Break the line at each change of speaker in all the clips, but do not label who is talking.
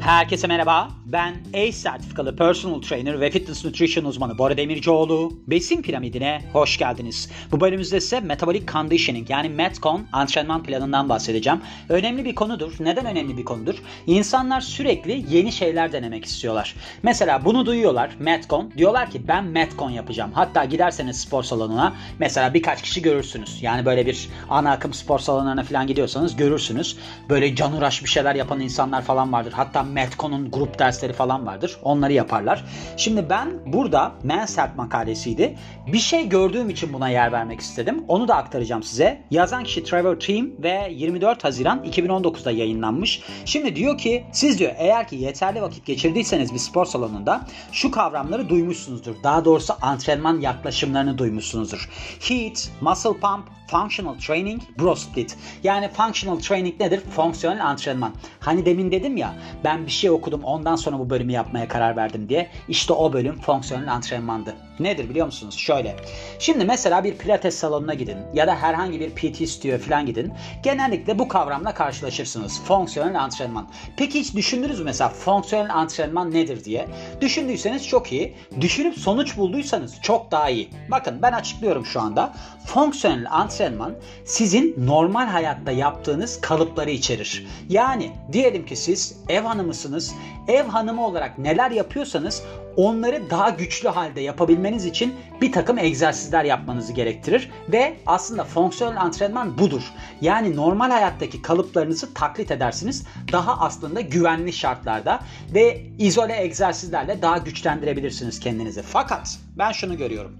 Herkese merhaba. Ben ACE sertifikalı personal trainer ve fitness nutrition uzmanı Bora Demircioğlu. Besin piramidine hoş geldiniz. Bu bölümümüzde ise metabolic conditioning yani METCON antrenman planından bahsedeceğim. Önemli bir konudur. Neden önemli bir konudur? İnsanlar sürekli yeni şeyler denemek istiyorlar. Mesela bunu duyuyorlar METCON. Diyorlar ki ben METCON yapacağım. Hatta giderseniz spor salonuna mesela birkaç kişi görürsünüz. Yani böyle bir ana akım spor salonlarına falan gidiyorsanız görürsünüz. Böyle canuraş bir şeyler yapan insanlar falan vardır. Hatta Metcon'un grup dersleri falan vardır. Onları yaparlar. Şimdi ben burada Mansert makalesiydi. Bir şey gördüğüm için buna yer vermek istedim. Onu da aktaracağım size. Yazan kişi Trevor Team ve 24 Haziran 2019'da yayınlanmış. Şimdi diyor ki siz diyor eğer ki yeterli vakit geçirdiyseniz bir spor salonunda şu kavramları duymuşsunuzdur. Daha doğrusu antrenman yaklaşımlarını duymuşsunuzdur. Heat, muscle pump, functional training, bro split. Yani functional training nedir? Fonksiyonel antrenman. Hani demin dedim ya ben bir şey okudum ondan sonra bu bölümü yapmaya karar verdim diye. İşte o bölüm fonksiyonel antrenmandı. Nedir biliyor musunuz? Şöyle. Şimdi mesela bir pilates salonuna gidin ya da herhangi bir PT stüdyo falan gidin. Genellikle bu kavramla karşılaşırsınız. Fonksiyonel antrenman. Peki hiç düşündünüz mü mesela fonksiyonel antrenman nedir diye? Düşündüyseniz çok iyi. Düşünüp sonuç bulduysanız çok daha iyi. Bakın ben açıklıyorum şu anda. Fonksiyonel antrenman sizin normal hayatta yaptığınız kalıpları içerir. Yani diyelim ki siz ev hanımısınız. Ev hanımı olarak neler yapıyorsanız onları daha güçlü halde yapabilmeniz için bir takım egzersizler yapmanızı gerektirir ve aslında fonksiyonel antrenman budur. Yani normal hayattaki kalıplarınızı taklit edersiniz. Daha aslında güvenli şartlarda ve izole egzersizlerle daha güçlendirebilirsiniz kendinizi. Fakat ben şunu görüyorum.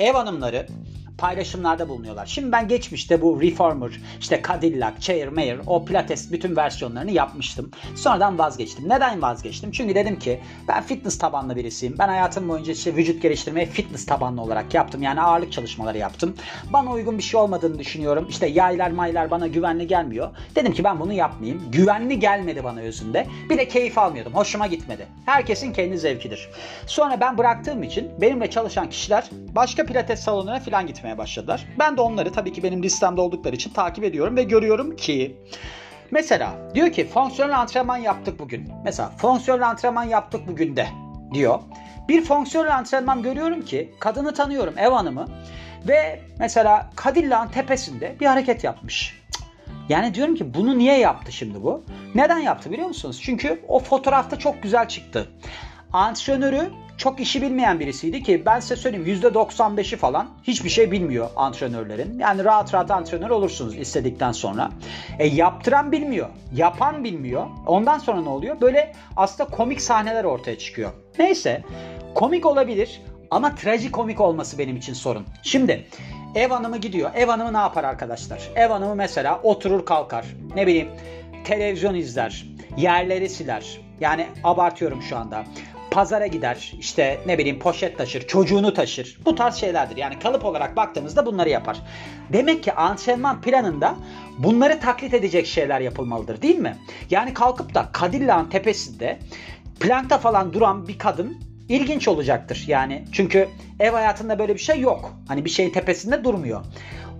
Ev hanımları paylaşımlarda bulunuyorlar. Şimdi ben geçmişte bu Reformer, işte Cadillac, Chair Mayer, o Pilates bütün versiyonlarını yapmıştım. Sonradan vazgeçtim. Neden vazgeçtim? Çünkü dedim ki ben fitness tabanlı birisiyim. Ben hayatım boyunca işte vücut geliştirmeyi fitness tabanlı olarak yaptım. Yani ağırlık çalışmaları yaptım. Bana uygun bir şey olmadığını düşünüyorum. İşte yaylar maylar bana güvenli gelmiyor. Dedim ki ben bunu yapmayayım. Güvenli gelmedi bana özünde. Bir de keyif almıyordum. Hoşuma gitmedi. Herkesin kendi zevkidir. Sonra ben bıraktığım için benimle çalışan kişiler başka pilates salonuna falan gitmeye başladılar. Ben de onları tabii ki benim listemde oldukları için takip ediyorum ve görüyorum ki mesela diyor ki fonksiyonel antrenman yaptık bugün. Mesela fonksiyonel antrenman yaptık bugün de diyor. Bir fonksiyonel antrenman görüyorum ki kadını tanıyorum ev hanımı ve mesela Cadillac'ın tepesinde bir hareket yapmış. Yani diyorum ki bunu niye yaptı şimdi bu? Neden yaptı biliyor musunuz? Çünkü o fotoğrafta çok güzel çıktı. Antrenörü çok işi bilmeyen birisiydi ki ben size söyleyeyim %95'i falan hiçbir şey bilmiyor antrenörlerin. Yani rahat rahat antrenör olursunuz istedikten sonra. E yaptıran bilmiyor, yapan bilmiyor. Ondan sonra ne oluyor? Böyle aslında komik sahneler ortaya çıkıyor. Neyse komik olabilir ama trajikomik olması benim için sorun. Şimdi ev hanımı gidiyor. Ev hanımı ne yapar arkadaşlar? Ev hanımı mesela oturur kalkar. Ne bileyim televizyon izler. Yerleri siler. Yani abartıyorum şu anda pazara gider, işte ne bileyim poşet taşır, çocuğunu taşır. Bu tarz şeylerdir. Yani kalıp olarak baktığımızda bunları yapar. Demek ki antrenman planında bunları taklit edecek şeyler yapılmalıdır değil mi? Yani kalkıp da Cadillac'ın tepesinde plankta falan duran bir kadın ilginç olacaktır. Yani çünkü ev hayatında böyle bir şey yok. Hani bir şeyin tepesinde durmuyor.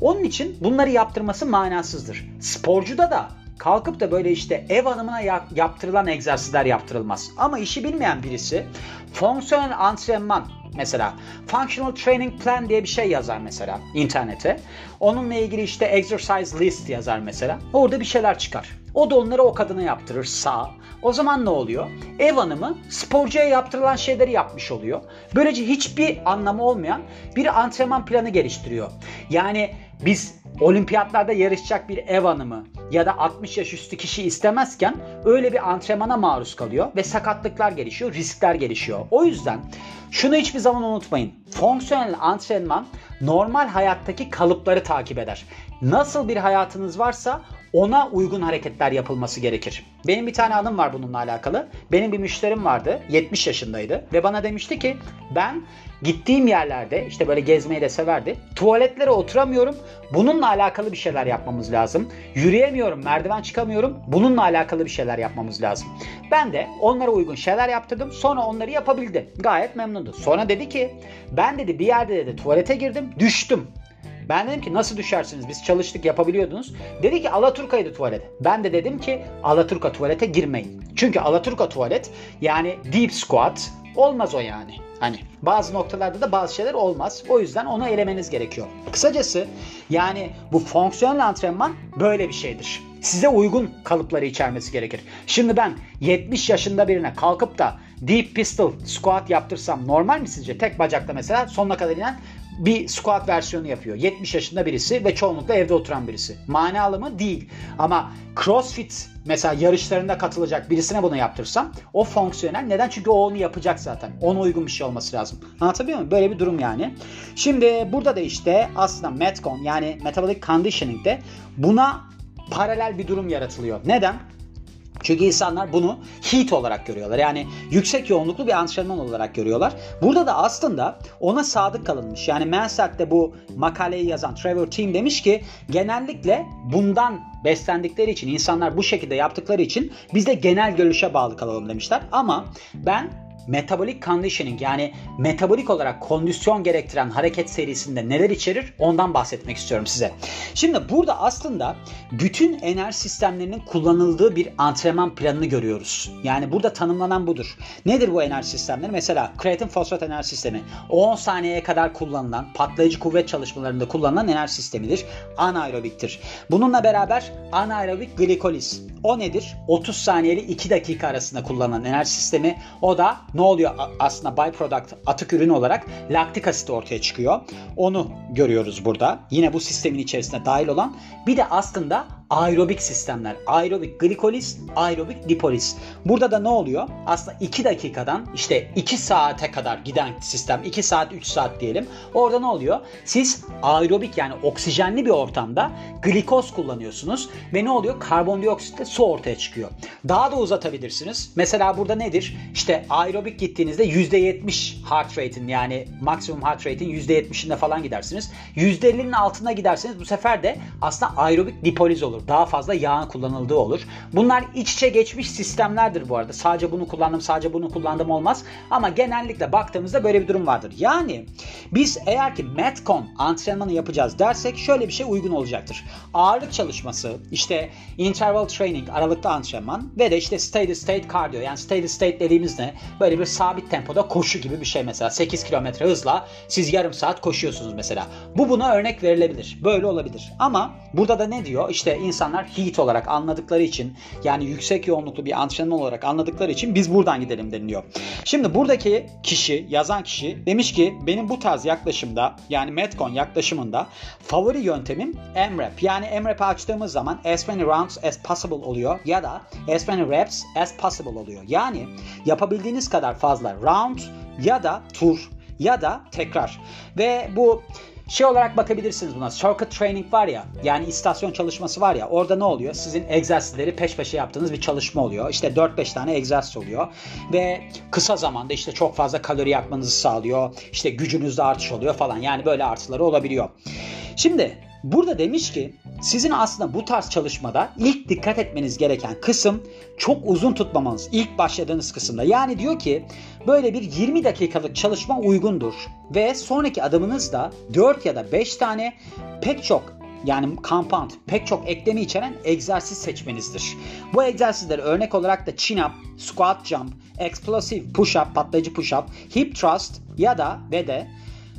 Onun için bunları yaptırması manasızdır. Sporcuda da kalkıp da böyle işte ev hanımına yaptırılan egzersizler yaptırılmaz. Ama işi bilmeyen birisi fonksiyonel antrenman mesela functional training plan diye bir şey yazar mesela internete. Onunla ilgili işte exercise list yazar mesela. Orada bir şeyler çıkar. O da onları o kadına yaptırır sağ. O zaman ne oluyor? Ev hanımı sporcuya yaptırılan şeyleri yapmış oluyor. Böylece hiçbir anlamı olmayan bir antrenman planı geliştiriyor. Yani biz olimpiyatlarda yarışacak bir ev hanımı ya da 60 yaş üstü kişi istemezken öyle bir antrenmana maruz kalıyor ve sakatlıklar gelişiyor, riskler gelişiyor. O yüzden şunu hiçbir zaman unutmayın. Fonksiyonel antrenman normal hayattaki kalıpları takip eder. Nasıl bir hayatınız varsa ona uygun hareketler yapılması gerekir. Benim bir tane anım var bununla alakalı. Benim bir müşterim vardı. 70 yaşındaydı ve bana demişti ki ben gittiğim yerlerde işte böyle gezmeyi de severdi. Tuvaletlere oturamıyorum. Bununla alakalı bir şeyler yapmamız lazım. Yürüyemiyorum, merdiven çıkamıyorum. Bununla alakalı bir şeyler yapmamız lazım. Ben de onlara uygun şeyler yaptırdım. Sonra onları yapabildi. Gayet memnundu. Sonra dedi ki ben dedi bir yerde dedi tuvalete girdim, düştüm. Ben dedim ki nasıl düşersiniz? Biz çalıştık yapabiliyordunuz. Dedi ki Alaturka'ydı tuvalet. Ben de dedim ki Alaturka tuvalete girmeyin. Çünkü Alaturka tuvalet yani deep squat olmaz o yani. Hani bazı noktalarda da bazı şeyler olmaz. O yüzden onu elemeniz gerekiyor. Kısacası yani bu fonksiyonel antrenman böyle bir şeydir. Size uygun kalıpları içermesi gerekir. Şimdi ben 70 yaşında birine kalkıp da deep pistol squat yaptırsam normal mi sizce? Tek bacakta mesela sonuna kadar inen bir squat versiyonu yapıyor. 70 yaşında birisi ve çoğunlukla evde oturan birisi. Manalı mı? Değil. Ama CrossFit mesela yarışlarında katılacak birisine bunu yaptırsam o fonksiyonel. Neden? Çünkü o onu yapacak zaten. Ona uygun bir şey olması lazım. Anlatabiliyor muyum? Böyle bir durum yani. Şimdi burada da işte aslında Metcon yani Metabolic Conditioning'de buna paralel bir durum yaratılıyor. Neden? Çünkü insanlar bunu heat olarak görüyorlar. Yani yüksek yoğunluklu bir antrenman olarak görüyorlar. Burada da aslında ona sadık kalınmış. Yani Mansard'de bu makaleyi yazan Trevor Team demiş ki genellikle bundan beslendikleri için insanlar bu şekilde yaptıkları için biz de genel görüşe bağlı kalalım demişler. Ama ben metabolik conditioning yani metabolik olarak kondisyon gerektiren hareket serisinde neler içerir ondan bahsetmek istiyorum size. Şimdi burada aslında bütün enerji sistemlerinin kullanıldığı bir antrenman planını görüyoruz. Yani burada tanımlanan budur. Nedir bu enerji sistemleri? Mesela kreatin fosfat enerji sistemi 10 saniyeye kadar kullanılan patlayıcı kuvvet çalışmalarında kullanılan enerji sistemidir. Anaerobiktir. Bununla beraber anaerobik glikoliz. O nedir? 30 saniyeli 2 dakika arasında kullanılan enerji sistemi. O da ne oluyor aslında byproduct atık ürün olarak laktik asit ortaya çıkıyor. Onu görüyoruz burada. Yine bu sistemin içerisinde dahil olan bir de aslında aerobik sistemler. Aerobik glikoliz, aerobik lipoliz. Burada da ne oluyor? Aslında 2 dakikadan işte 2 saate kadar giden sistem. 2 saat 3 saat diyelim. Orada ne oluyor? Siz aerobik yani oksijenli bir ortamda glikoz kullanıyorsunuz ve ne oluyor? Karbondioksitle su ortaya çıkıyor. Daha da uzatabilirsiniz. Mesela burada nedir? İşte aerobik gittiğinizde %70 heart rate'in yani maksimum heart rate'in %70'inde falan gidersiniz. %50'nin altına giderseniz bu sefer de aslında aerobik lipoliz olur daha fazla yağın kullanıldığı olur. Bunlar iç içe geçmiş sistemlerdir bu arada. Sadece bunu kullandım, sadece bunu kullandım olmaz. Ama genellikle baktığımızda böyle bir durum vardır. Yani biz eğer ki Metcon antrenmanı yapacağız dersek şöyle bir şey uygun olacaktır. Ağırlık çalışması, işte interval training, aralıklı antrenman ve de işte steady state cardio. Yani steady state dediğimiz ne? Böyle bir sabit tempoda koşu gibi bir şey mesela. 8 kilometre hızla siz yarım saat koşuyorsunuz mesela. Bu buna örnek verilebilir. Böyle olabilir. Ama burada da ne diyor? İşte insanlar heat olarak anladıkları için yani yüksek yoğunluklu bir antrenman olarak anladıkları için biz buradan gidelim deniliyor. Şimdi buradaki kişi, yazan kişi demiş ki benim bu tarz yaklaşımda yani Metcon yaklaşımında favori yöntemim MRAP. Yani MRAP'i açtığımız zaman as many rounds as possible oluyor ya da as many reps as possible oluyor. Yani yapabildiğiniz kadar fazla round ya da tur ya da tekrar. Ve bu şey olarak bakabilirsiniz buna. Circuit training var ya yani istasyon çalışması var ya orada ne oluyor? Sizin egzersizleri peş peşe yaptığınız bir çalışma oluyor. İşte 4-5 tane egzersiz oluyor. Ve kısa zamanda işte çok fazla kalori yakmanızı sağlıyor. İşte gücünüzde artış oluyor falan. Yani böyle artıları olabiliyor. Şimdi burada demiş ki sizin aslında bu tarz çalışmada ilk dikkat etmeniz gereken kısım çok uzun tutmamanız. İlk başladığınız kısımda. Yani diyor ki böyle bir 20 dakikalık çalışma uygundur. Ve sonraki adımınız da 4 ya da 5 tane pek çok yani compound pek çok eklemi içeren egzersiz seçmenizdir. Bu egzersizleri örnek olarak da chin up, squat jump, explosive push up, patlayıcı push up, hip thrust ya da ve de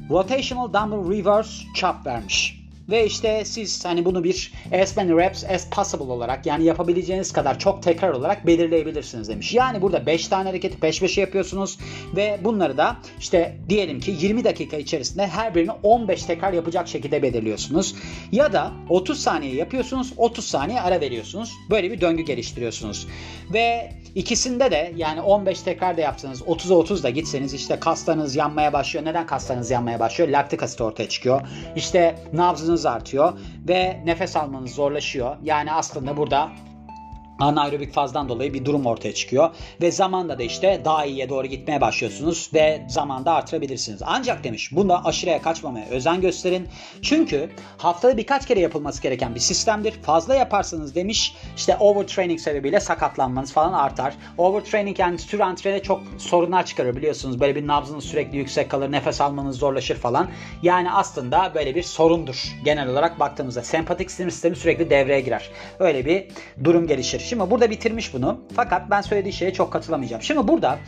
rotational dumbbell reverse chop vermiş. Ve işte siz hani bunu bir as many reps as possible olarak yani yapabileceğiniz kadar çok tekrar olarak belirleyebilirsiniz demiş. Yani burada 5 tane hareketi peş peşe yapıyorsunuz ve bunları da işte diyelim ki 20 dakika içerisinde her birini 15 tekrar yapacak şekilde belirliyorsunuz. Ya da 30 saniye yapıyorsunuz 30 saniye ara veriyorsunuz. Böyle bir döngü geliştiriyorsunuz. Ve ikisinde de yani 15 tekrar da yapsanız 30'a 30 da gitseniz işte kaslarınız yanmaya başlıyor. Neden kaslarınız yanmaya başlıyor? Laktik asit ortaya çıkıyor. İşte nabzınız artıyor ve nefes almanız zorlaşıyor. Yani aslında burada anaerobik fazdan dolayı bir durum ortaya çıkıyor. Ve zamanda da işte daha iyiye doğru gitmeye başlıyorsunuz ve zamanda artırabilirsiniz. Ancak demiş bunda aşırıya kaçmamaya özen gösterin. Çünkü haftada birkaç kere yapılması gereken bir sistemdir. Fazla yaparsanız demiş işte overtraining sebebiyle sakatlanmanız falan artar. Overtraining yani tür antrene çok sorunlar çıkarır biliyorsunuz. Böyle bir nabzınız sürekli yüksek kalır, nefes almanız zorlaşır falan. Yani aslında böyle bir sorundur. Genel olarak baktığımızda sempatik sinir sistemi sürekli devreye girer. Öyle bir durum gelişir. Şimdi burada bitirmiş bunu. Fakat ben söylediği şeye çok katılamayacağım. Şimdi burada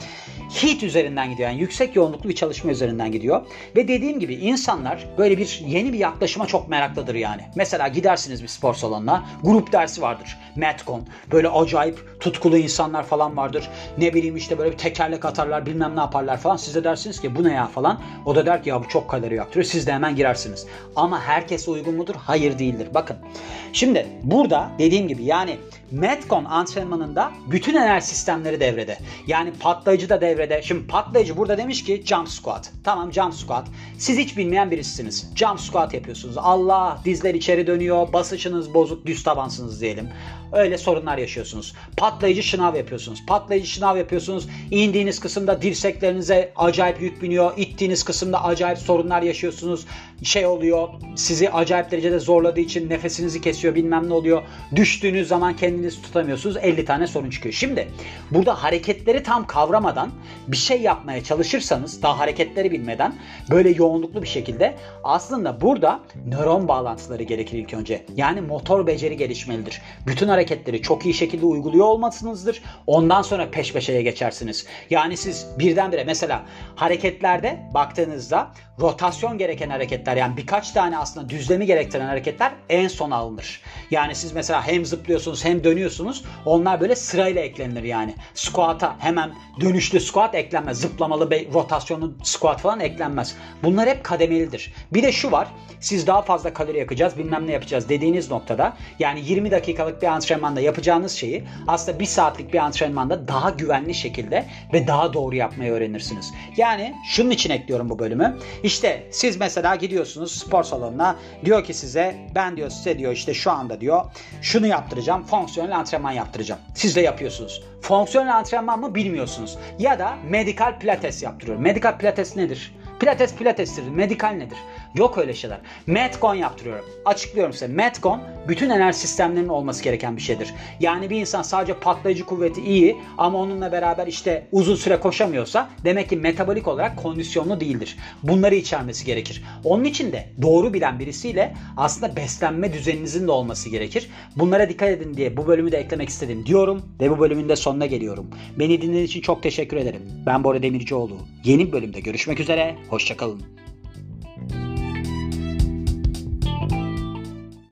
HEAT üzerinden gidiyor. Yani yüksek yoğunluklu bir çalışma üzerinden gidiyor. Ve dediğim gibi insanlar böyle bir yeni bir yaklaşıma çok meraklıdır yani. Mesela gidersiniz bir spor salonuna. Grup dersi vardır. Metcon. Böyle acayip tutkulu insanlar falan vardır. Ne bileyim işte böyle bir tekerlek atarlar bilmem ne yaparlar falan. Siz de dersiniz ki bu ne ya falan. O da der ki ya bu çok kalori yaktırıyor. Siz de hemen girersiniz. Ama herkese uygun mudur? Hayır değildir. Bakın. Şimdi burada dediğim gibi yani Metcon antrenmanında bütün enerji sistemleri devrede. Yani patlayıcı da devrede. Şimdi patlayıcı burada demiş ki jump squat. Tamam jump squat. Siz hiç bilmeyen birisiniz. Jump squat yapıyorsunuz. Allah dizler içeri dönüyor. Basışınız bozuk. Düz tabansınız diyelim. Öyle sorunlar yaşıyorsunuz. Patlayıcı şınav yapıyorsunuz. Patlayıcı şınav yapıyorsunuz. İndiğiniz kısımda dirseklerinize acayip yük biniyor. İttiğiniz kısımda acayip sorunlar yaşıyorsunuz. Şey oluyor. Sizi acayip derecede zorladığı için nefesinizi kesiyor bilmem ne oluyor. Düştüğünüz zaman kendinizi tutamıyorsunuz. 50 tane sorun çıkıyor. Şimdi burada hareketleri tam kavramadan bir şey yapmaya çalışırsanız daha hareketleri bilmeden böyle yoğunluklu bir şekilde aslında burada nöron bağlantıları gerekir ilk önce. Yani motor beceri gelişmelidir. Bütün hareketleri çok iyi şekilde uyguluyor olmasınızdır. Ondan sonra peş peşeye geçersiniz. Yani siz birdenbire mesela hareketlerde baktığınızda rotasyon gereken hareketler yani birkaç tane aslında düzlemi gerektiren hareketler en son alınır. Yani siz mesela hem zıplıyorsunuz hem dönüyorsunuz. Onlar böyle sırayla eklenir yani. Squat'a hemen dönüşlü squat eklenmez. Zıplamalı bir rotasyonlu squat falan eklenmez. Bunlar hep kademelidir. Bir de şu var. Siz daha fazla kalori yakacağız bilmem ne yapacağız dediğiniz noktada yani 20 dakikalık bir antrenmanda yapacağınız şeyi aslında bir saatlik bir antrenmanda daha güvenli şekilde ve daha doğru yapmayı öğrenirsiniz. Yani şunun için ekliyorum bu bölümü. İşte siz mesela gidiyorsunuz spor salonuna diyor ki size ben diyor size diyor işte şu anda diyor şunu yaptıracağım fonksiyonel antrenman yaptıracağım. Siz de yapıyorsunuz. Fonksiyonel antrenman mı bilmiyorsunuz. Ya da medikal pilates yaptırıyor. Medikal pilates nedir? Pilates pilatestir. Medikal nedir? Yok öyle şeyler. Metcon yaptırıyorum. Açıklıyorum size. Metcon bütün enerji sistemlerinin olması gereken bir şeydir. Yani bir insan sadece patlayıcı kuvveti iyi ama onunla beraber işte uzun süre koşamıyorsa demek ki metabolik olarak kondisyonlu değildir. Bunları içermesi gerekir. Onun için de doğru bilen birisiyle aslında beslenme düzeninizin de olması gerekir. Bunlara dikkat edin diye bu bölümü de eklemek istedim diyorum ve bu bölümün de sonuna geliyorum. Beni dinlediğiniz için çok teşekkür ederim. Ben Bora Demircioğlu. Yeni bir bölümde görüşmek üzere. Hoşçakalın.